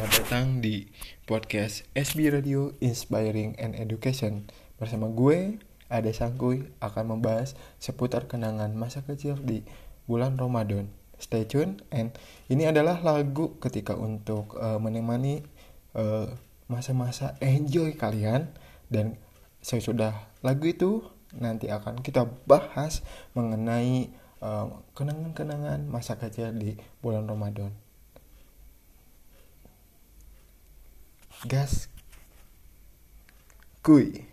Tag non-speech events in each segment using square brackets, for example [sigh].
Selamat datang di podcast SB Radio Inspiring and Education. Bersama gue, Ade Sangkuy akan membahas seputar kenangan masa kecil di bulan Ramadan. Stay tune and ini adalah lagu ketika untuk uh, menemani masa masa-masa enjoy kalian. Dan sesudah lagu itu nanti akan kita bahas mengenai kenangan-kenangan uh, masa kecil di bulan Ramadan gas. Kuy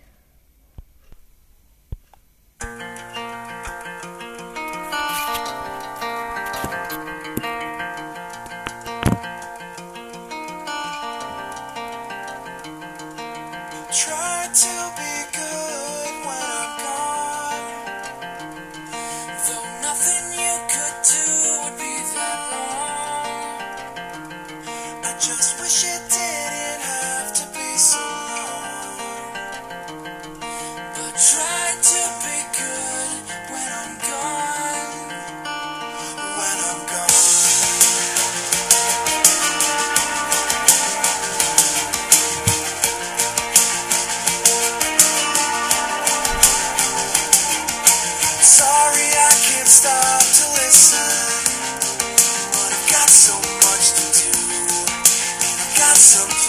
some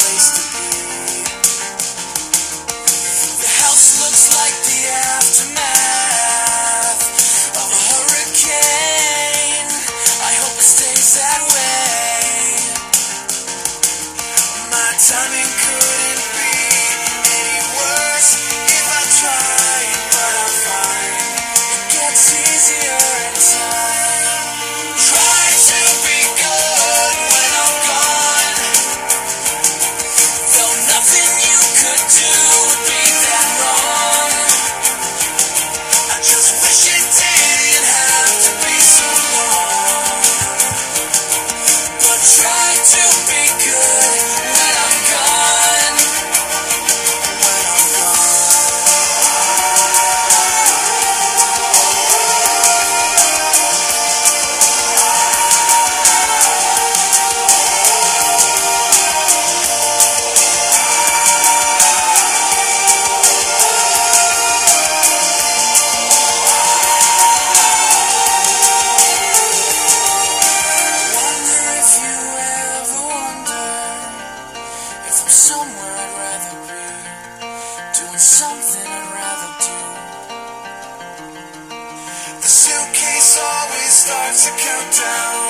seru banget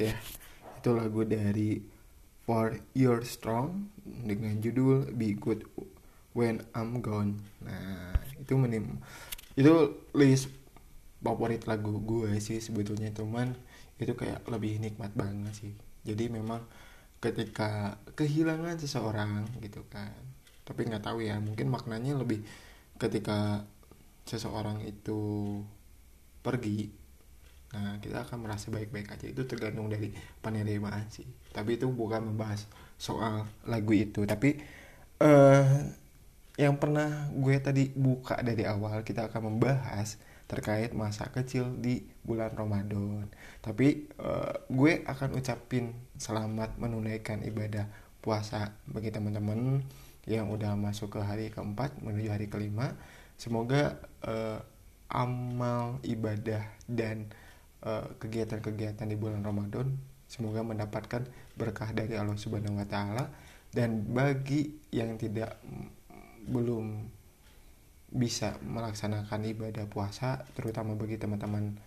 ya itu lagu dari For Your Strong dengan judul Be Good When I'm Gone. Nah itu menim itu list favorit lagu gue sih sebetulnya cuman itu kayak lebih nikmat banget sih. Jadi memang ketika kehilangan seseorang gitu kan tapi nggak tahu ya mungkin maknanya lebih ketika seseorang itu pergi Nah, kita akan merasa baik-baik aja. Itu tergantung dari penerimaan sih. Tapi itu bukan membahas soal lagu itu. Tapi uh, yang pernah gue tadi buka dari awal, kita akan membahas terkait masa kecil di bulan Ramadan. Tapi uh, gue akan ucapin selamat menunaikan ibadah puasa bagi teman-teman yang udah masuk ke hari keempat menuju hari kelima. Semoga uh, amal ibadah dan kegiatan-kegiatan di bulan Ramadan semoga mendapatkan berkah dari Allah Subhanahu wa taala dan bagi yang tidak belum bisa melaksanakan ibadah puasa terutama bagi teman-teman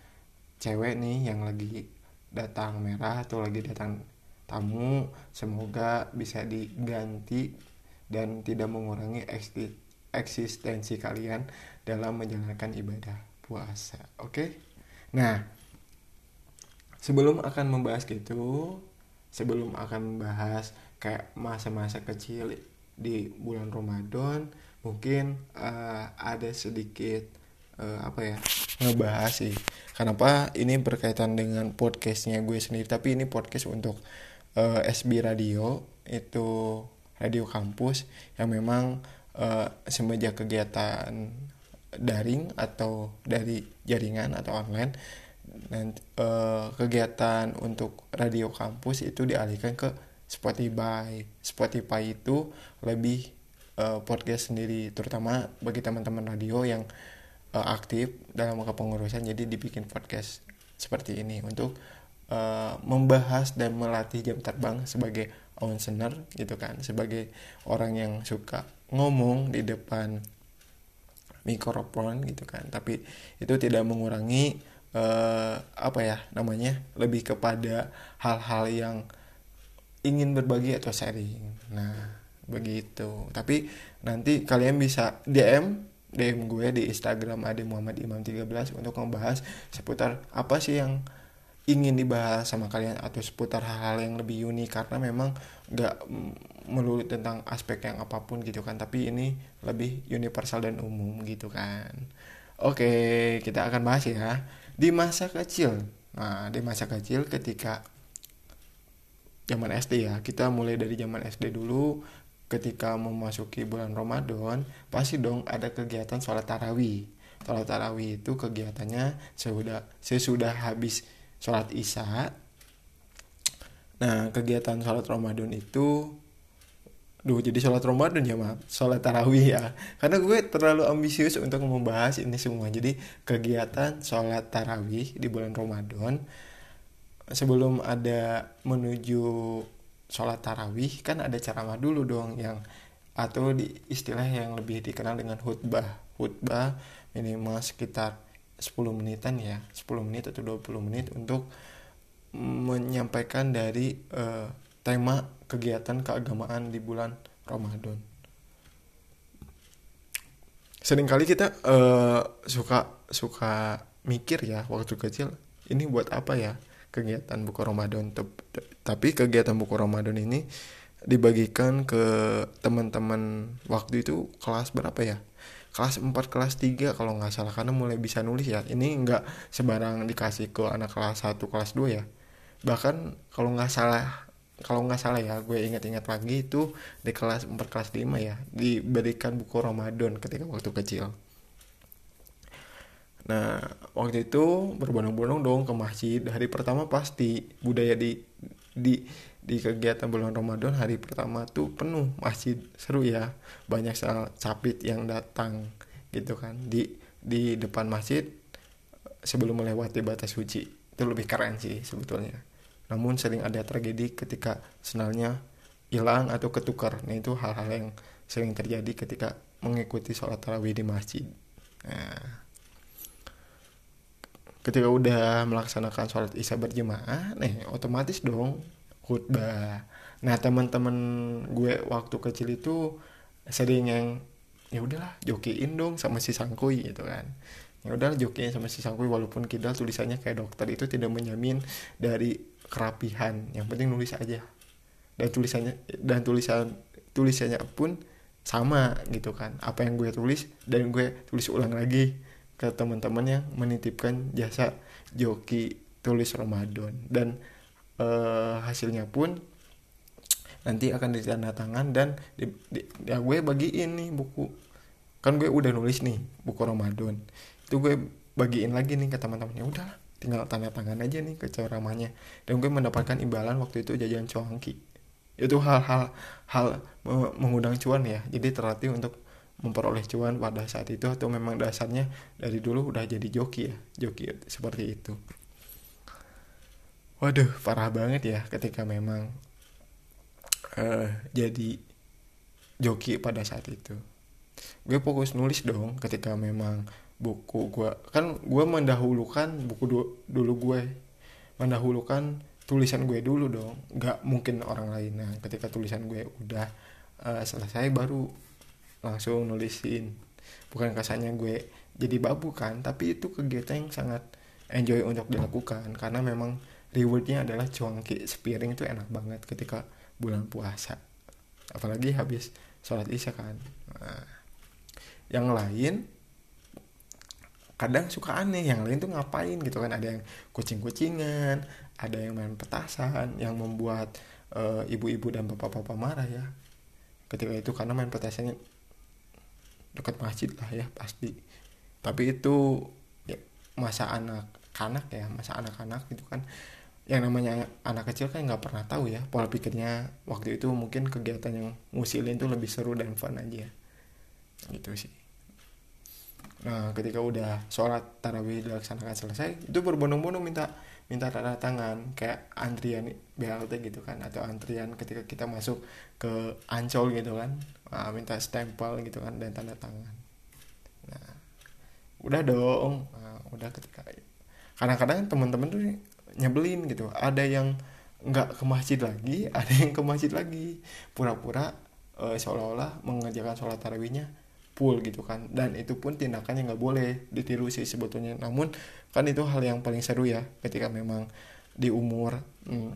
cewek nih yang lagi datang merah atau lagi datang tamu semoga bisa diganti dan tidak mengurangi eksistensi kalian dalam menjalankan ibadah puasa oke okay? nah sebelum akan membahas gitu sebelum akan membahas kayak masa-masa kecil di bulan Ramadan mungkin uh, ada sedikit uh, apa ya ngebahas sih. Kenapa ini berkaitan dengan podcastnya gue sendiri tapi ini podcast untuk uh, SB Radio itu radio kampus yang memang uh, semenjak kegiatan daring atau dari jaringan atau online dan uh, kegiatan untuk radio kampus itu dialihkan ke Spotify. Spotify itu lebih uh, podcast sendiri terutama bagi teman-teman radio yang uh, aktif dalam kepengurusan jadi dibikin podcast seperti ini untuk uh, membahas dan melatih jam terbang sebagai listener gitu kan. Sebagai orang yang suka ngomong di depan mikrofon gitu kan. Tapi itu tidak mengurangi uh, apa ya namanya lebih kepada hal-hal yang ingin berbagi atau sharing. Nah begitu. Tapi nanti kalian bisa DM DM gue di Instagram Ade Muhammad Imam 13 untuk membahas seputar apa sih yang ingin dibahas sama kalian atau seputar hal-hal yang lebih unik. Karena memang gak melulu tentang aspek yang apa pun gitu kan. Tapi ini lebih universal dan umum gitu kan oke kita akan bahas ya di masa kecil. Nah di masa kecil ketika zaman SD ya kita mulai dari zaman SD dulu ketika memasuki bulan Ramadan pasti dong ada kegiatan sholat tarawih. Sholat tarawih itu kegiatannya sesudah sesudah habis sholat isya. Nah kegiatan sholat Ramadan itu Duh jadi sholat Ramadan ya maaf Sholat tarawih ya? Karena gue terlalu ambisius untuk membahas ini semua. Jadi kegiatan sholat tarawih di bulan Ramadan Sebelum ada menuju sholat tarawih kan ada ceramah dulu dong yang atau di istilah yang lebih dikenal dengan khutbah. Khutbah minimal sekitar 10 menitan ya. 10 menit atau 20 menit untuk menyampaikan dari uh, tema kegiatan keagamaan di bulan Ramadan. Seringkali kita uh, suka suka mikir ya waktu kecil ini buat apa ya kegiatan buku Ramadan? Tapi kegiatan buku Ramadan ini dibagikan ke teman-teman waktu itu kelas berapa ya? Kelas 4 kelas 3 kalau nggak salah karena mulai bisa nulis ya. Ini nggak sebarang dikasih ke anak kelas 1 kelas 2 ya. Bahkan kalau nggak salah kalau nggak salah ya gue ingat-ingat lagi itu di kelas 4 kelas 5 ya diberikan buku Ramadan ketika waktu kecil Nah, waktu itu berbondong-bondong dong ke masjid. Hari pertama pasti budaya di di di kegiatan bulan Ramadan hari pertama tuh penuh masjid seru ya. Banyak capit yang datang gitu kan di di depan masjid sebelum melewati batas suci. Itu lebih keren sih sebetulnya. Namun sering ada tragedi ketika senalnya hilang atau ketukar. Nah, itu hal-hal yang sering terjadi ketika mengikuti sholat tarawih di masjid. Nah, ketika udah melaksanakan sholat isya berjemaah nih otomatis dong khutbah nah teman-teman gue waktu kecil itu sering yang ya udahlah jokiin dong sama si sangkui gitu kan ya udah jokiin sama si sangkui walaupun kita tulisannya kayak dokter itu tidak menjamin dari kerapihan. Yang penting nulis aja. Dan tulisannya dan tulisan tulisannya pun sama gitu kan. Apa yang gue tulis dan gue tulis ulang lagi ke teman-teman yang menitipkan jasa joki tulis Ramadan. Dan uh, hasilnya pun nanti akan ditandatangan dan di, di, ya gue bagiin nih buku. Kan gue udah nulis nih buku Ramadan. Itu gue bagiin lagi nih ke teman-temannya. Udah tinggal tanda tangan aja nih ke ceramahnya. Dan gue mendapatkan imbalan waktu itu jajan cuanki itu hal-hal hal mengundang cuan ya. Jadi terlatih untuk memperoleh cuan pada saat itu atau memang dasarnya dari dulu udah jadi joki ya joki seperti itu. Waduh parah banget ya ketika memang uh, jadi joki pada saat itu. Gue fokus nulis dong ketika memang buku gue kan gue mendahulukan buku du dulu gue mendahulukan tulisan gue dulu dong. Nggak mungkin orang lain. Nah ketika tulisan gue udah uh, selesai baru langsung nulisin. Bukan kasarnya gue jadi babu kan tapi itu kegiatan yang sangat enjoy untuk dilakukan. Karena memang rewardnya adalah cuangki sepiring itu enak banget ketika bulan puasa. Apalagi habis sholat isya kan. Nah, yang lain kadang suka aneh yang lain tuh ngapain gitu kan? Ada yang kucing-kucingan ada yang main petasan yang membuat uh, ibu-ibu dan bapak-bapak marah ya. Ketika itu karena main petasannya dekat masjid lah ya pasti. Tapi itu ya, masa anak-anak ya masa anak-anak gitu kan. Yang namanya anak kecil kan nggak pernah tahu ya pola pikirnya. Waktu itu mungkin kegiatan yang ngusilin tuh lebih seru dan fun aja. Gitu sih nah ketika udah sholat tarawih dilaksanakan selesai itu berbondong-bondong minta minta tanda tangan kayak antrian BLT gitu kan atau antrian ketika kita masuk ke Ancol gitu kan. Nah, minta stempel gitu kan dan tanda tangan. Nah udah dong. Nah, udah ketika kadang-kadang teman-teman tuh nyebelin gitu. Ada yang nggak ke masjid lagi [laughs] ada yang ke masjid lagi. Pura-pura uh, seolah-olah mengerjakan sholat tarawihnya full gitu kan. Dan itu pun tindakannya nggak boleh ditiru sih sebetulnya. Namun kan itu hal yang paling seru ya ketika memang di umur hmm,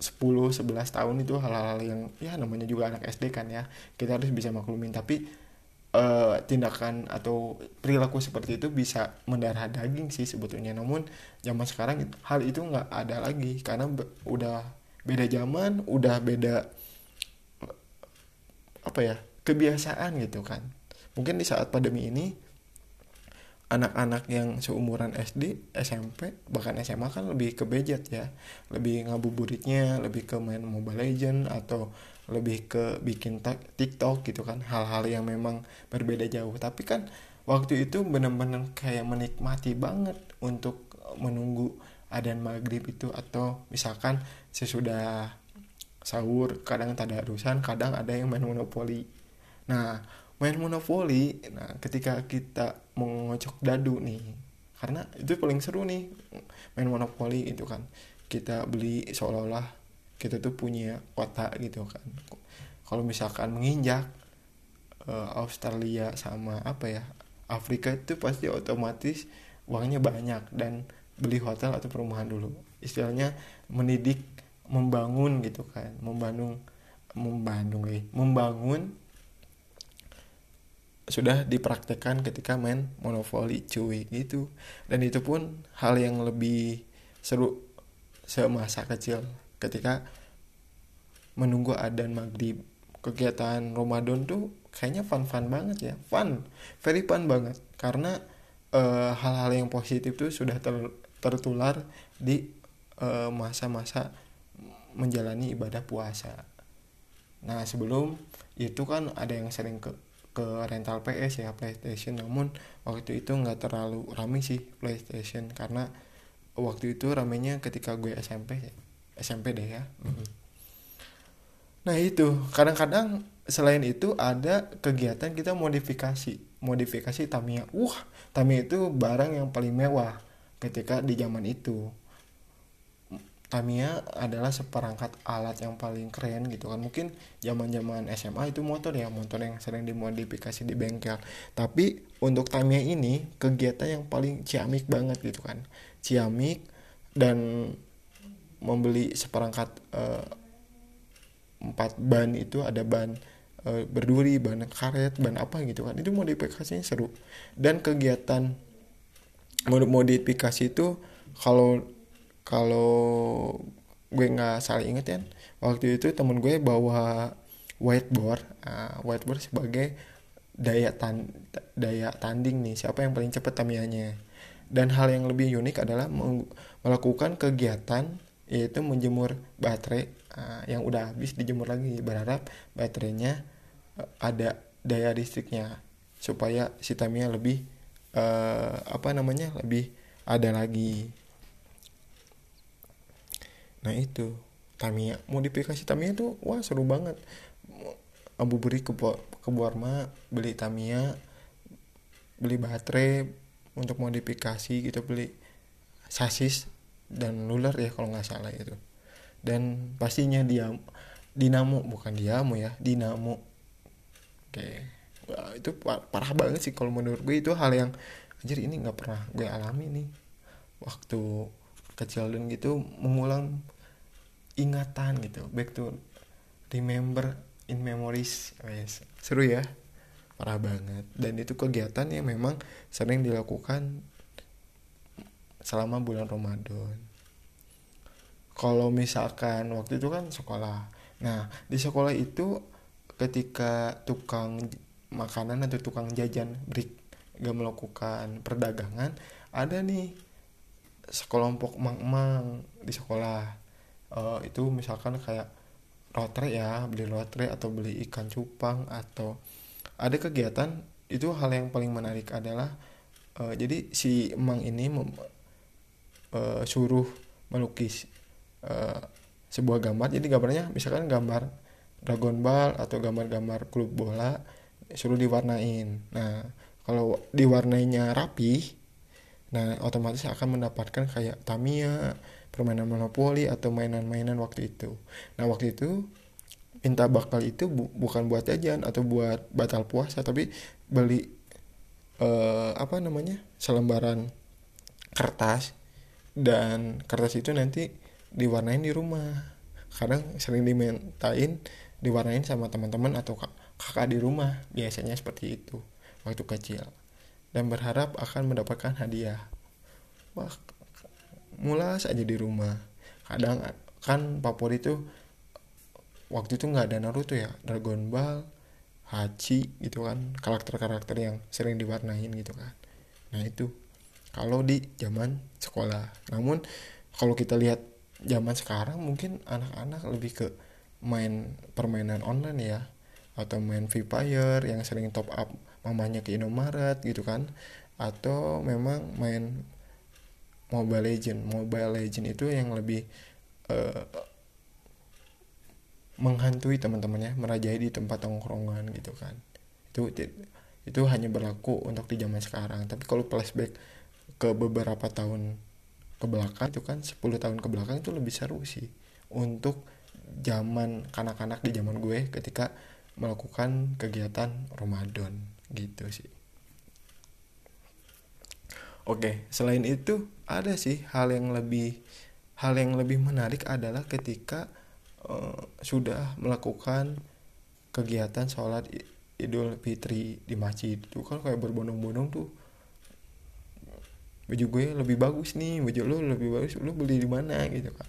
10 11 tahun itu hal-hal yang ya namanya juga anak SD kan ya kita harus bisa maklumin. Tapi uh, tindakan atau perilaku seperti itu bisa mendarah daging sih sebetulnya. Namun zaman sekarang hal itu nggak ada lagi. Karena be udah beda zaman udah beda apa ya kebiasaan gitu kan mungkin di saat pandemi ini anak-anak yang seumuran SD, SMP, bahkan SMA kan lebih ke budget ya. Lebih ngabuburitnya, lebih ke main Mobile Legend atau lebih ke bikin TikTok gitu kan. Hal-hal yang memang berbeda jauh. Tapi kan waktu itu benar-benar kayak menikmati banget untuk menunggu adan maghrib itu atau misalkan sesudah sahur kadang tadarusan kadang ada yang main monopoli nah main monopoli nah ketika kita mengocok dadu nih karena itu paling seru nih main monopoli itu kan. Kita beli seolah-olah kita tuh punya kota gitu kan. Kalau misalkan menginjak uh, Australia sama apa ya Afrika itu pasti otomatis uangnya banyak dan beli hotel atau perumahan dulu. Istilahnya mendidik membangun gitu kan. Membangun membangun eh, membangun sudah dipraktekkan ketika main monopoli cuy gitu. Dan itu pun hal yang lebih seru semasa kecil ketika menunggu adan maghrib. Kegiatan Ramadan tuh kayaknya fun-fun banget ya. Fun very fun banget. Karena eh, hal-hal uh, yang positif tuh sudah ter tertular di eh, masa-masa uh, menjalani ibadah puasa. Nah sebelum itu kan ada yang sering ke ke rental PS ya PlayStation. Namun waktu itu nggak terlalu rame sih PlayStation karena waktu itu ramenya ketika gue SMP SMP deh ya. Mm-hmm. nah itu. Kadang-kadang selain itu ada kegiatan kita modifikasi modifikasi Tamiya. Wah Tamiya itu barang yang paling mewah ketika di zaman itu Tamiya adalah seperangkat alat yang paling keren gitu kan. Mungkin zaman zaman SMA itu motor ya motor yang sering dimodifikasi di bengkel. Tapi untuk Tamiya ini kegiatan yang paling ciamik banget gitu kan. Ciamik dan membeli seperangkat uh, empat ban itu ada ban uh, berduri ban karet ban apa gitu kan. Itu modifikasinya seru. Dan kegiatan modifikasi itu kalau kalau gue nggak salah inget ya waktu itu temen gue bawa whiteboard. Uh, whiteboard sebagai daya tan daya tanding nih siapa yang paling cepat tamianya dan hal yang lebih unik adalah melakukan kegiatan yaitu menjemur baterai. Uh, yang udah habis dijemur lagi berharap baterainya uh, ada daya listriknya supaya si Tamiya lebih uh, apa namanya lebih ada lagi nah itu. Tamiya modifikasi Tamiya tuh wah seru banget. Abu beri ke ke Borma beli Tamiya beli baterai untuk modifikasi gitu beli sasis dan luler ya kalau nggak salah itu. Dan pastinya dia dinamo bukan diamo ya dinamo. Oke Wah, itu parah banget sih kalau menurut gue itu hal yang anjir ini nggak pernah gue alami nih. Waktu kecil dan gitu mengulang ingatan gitu. Back to remember in memories. Yes. seru ya. Parah banget. Dan itu kegiatan yang memang sering dilakukan selama bulan Ramadan. Kalau misalkan waktu itu kan sekolah. Nah di sekolah itu ketika tukang makanan atau tukang jajan break gak melakukan perdagangan ada nih sekelompok mang-mang di sekolah. Uh, itu misalkan kayak lotre ya beli lotre atau beli ikan cupang atau ada kegiatan itu hal yang paling menarik adalah uh, jadi si emang ini mem, uh, suruh melukis uh, sebuah gambar. Jadi gambarnya misalkan gambar Dragon Ball atau gambar-gambar klub bola suruh diwarnain. Nah kalau diwarnainya rapi Nah, otomatis akan mendapatkan kayak Tamiya, permainan Monopoly atau mainan-mainan waktu itu. Nah, waktu itu minta bakal itu bu bukan buat jajan atau buat batal puasa tapi beli uh, apa namanya? selembaran kertas dan kertas itu nanti diwarnain di rumah. Kadang sering dimintain diwarnain sama teman-teman atau kakak di rumah, biasanya seperti itu waktu kecil dan berharap akan mendapatkan hadiah. Wah, mulas aja di rumah. Kadang kan favorit itu waktu itu nggak ada Naruto ya, Dragon Ball, Hachi gitu kan, karakter-karakter yang sering diwarnain gitu kan. Nah itu kalau di zaman sekolah. Namun kalau kita lihat zaman sekarang mungkin anak-anak lebih ke main permainan online ya atau main Free Fire yang sering top up mamanya ke Indomaret gitu kan. Atau memang main Mobile Legend. Mobile Legend itu yang lebih uh, menghantui teman-temannya merajai di tempat tongkrongan gitu kan. Itu itu hanya berlaku untuk di zaman sekarang. Tapi kalau flashback ke beberapa tahun ke belakang itu kan 10 tahun ke belakang itu lebih seru sih. Untuk zaman kanak-kanak di zaman gue ketika melakukan kegiatan Ramadan gitu sih. Oke selain itu ada sih hal yang lebih hal yang lebih menarik adalah ketika uh, sudah melakukan kegiatan sholat Idul Fitri di masjid. Itu kan kayak berbondong-bondong tuh. Baju gue lebih bagus nih baju lo lebih bagus lo beli di mana gitu kan.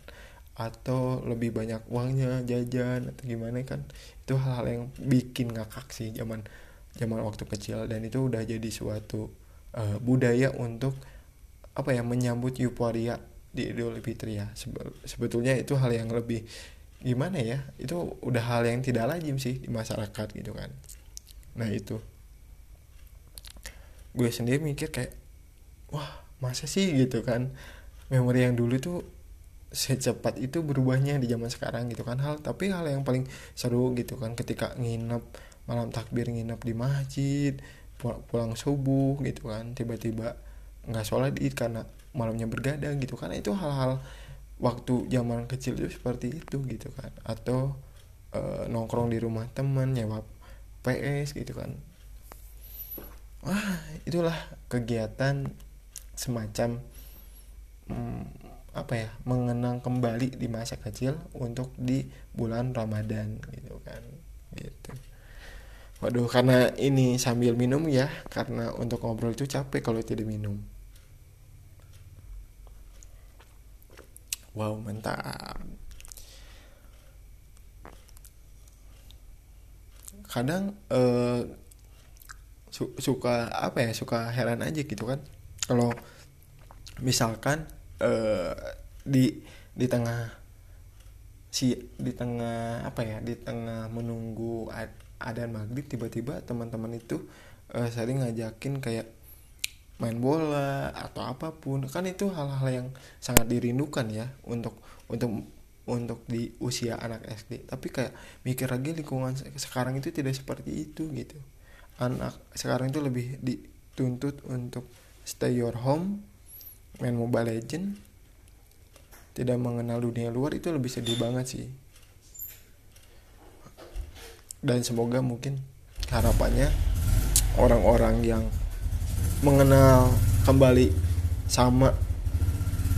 Atau lebih banyak uangnya jajan atau gimana kan. Itu hal-hal yang bikin ngakak sih zaman zaman waktu kecil dan itu udah jadi suatu uh, budaya untuk apa ya menyambut euforia di Idul Fitri ya. Sebetulnya itu hal yang lebih gimana ya itu udah hal yang tidak lazim sih di masyarakat gitu kan. Nah itu. Gue sendiri mikir kayak wah masa sih? Gitu kan. Memori yang dulu tuh secepat itu berubahnya di zaman sekarang gitu kan. Hal tapi hal yang paling seru gitu kan ketika nginep malam takbir nginep di masjid pulang subuh gitu kan. Tiba-tiba nggak sholat id karena malamnya bergadang gitu kan. Itu hal-hal waktu zaman kecil itu seperti itu gitu kan. Atau e, nongkrong di rumah teman nyewa PS gitu kan. Wah itulah kegiatan semacam hmm, apa ya mengenang kembali di masa kecil untuk di bulan Ramadan gitu kan. Gitu Waduh, karena ini sambil minum ya, karena untuk ngobrol itu capek kalau tidak minum. Wow, mantap. Kadang eh, su suka apa ya, suka heran aja gitu kan. Kalau misalkan eh, di di tengah si di tengah apa ya, di tengah menunggu ada maghrib tiba-tiba teman-teman itu uh, sering ngajakin kayak main bola atau apa pun. Kan itu hal-hal yang sangat dirindukan ya untuk untuk untuk di usia anak SD tapi kayak mikir lagi lingkungan sekarang itu tidak seperti itu gitu. Anak sekarang itu lebih dituntut untuk stay your home main mobile legend tidak mengenal dunia luar itu lebih sedih banget sih dan semoga mungkin harapannya orang-orang yang mengenal kembali sama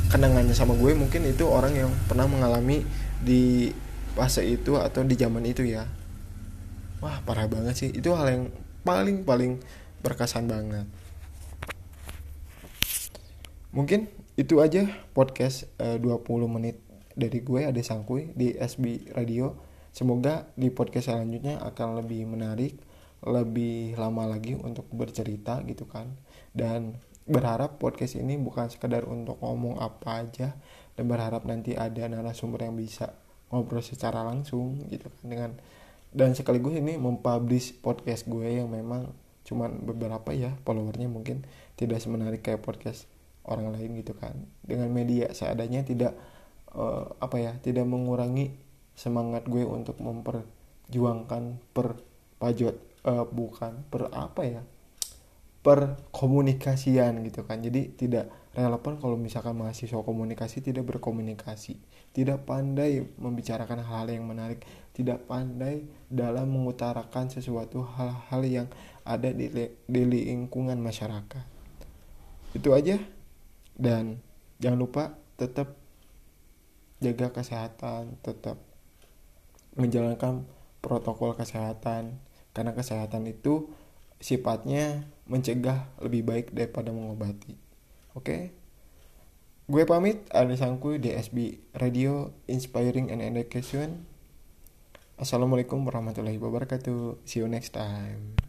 kenangannya sama gue mungkin itu orang yang pernah mengalami di fase itu atau di zaman itu ya. Wah parah banget sih. Itu hal yang paling paling berkesan banget. Mungkin itu aja podcast eh, 20 menit dari gue ada sangkui di SB Radio semoga di podcast selanjutnya akan lebih menarik lebih lama lagi untuk bercerita gitu kan. Dan berharap podcast ini bukan sekedar untuk ngomong apa aja dan berharap nanti ada narasumber yang bisa ngobrol secara langsung gitu kan dengan dan sekaligus ini mempublish podcast gue yang memang cuman beberapa ya followernya mungkin tidak semenarik kayak podcast orang lain gitu kan. Dengan media seadanya tidak uh, apa ya tidak mengurangi semangat gue untuk memperjuangkan per pajot uh, bukan per apa ya? Perkomunikasian gitu kan. Jadi tidak relevan kalau misalkan mahasiswa komunikasi tidak berkomunikasi tidak pandai membicarakan hal-hal yang menarik tidak pandai dalam mengutarakan sesuatu hal-hal yang ada di, di lingkungan masyarakat. Itu aja. Dan jangan lupa tetap jaga kesehatan tetap menjalankan protokol kesehatan karena kesehatan itu sifatnya mencegah lebih baik daripada mengobati. Oke. Okay? Gue pamit, ada sangku di SB Radio Inspiring and Education. Assalamualaikum warahmatullahi wabarakatuh. See you next time.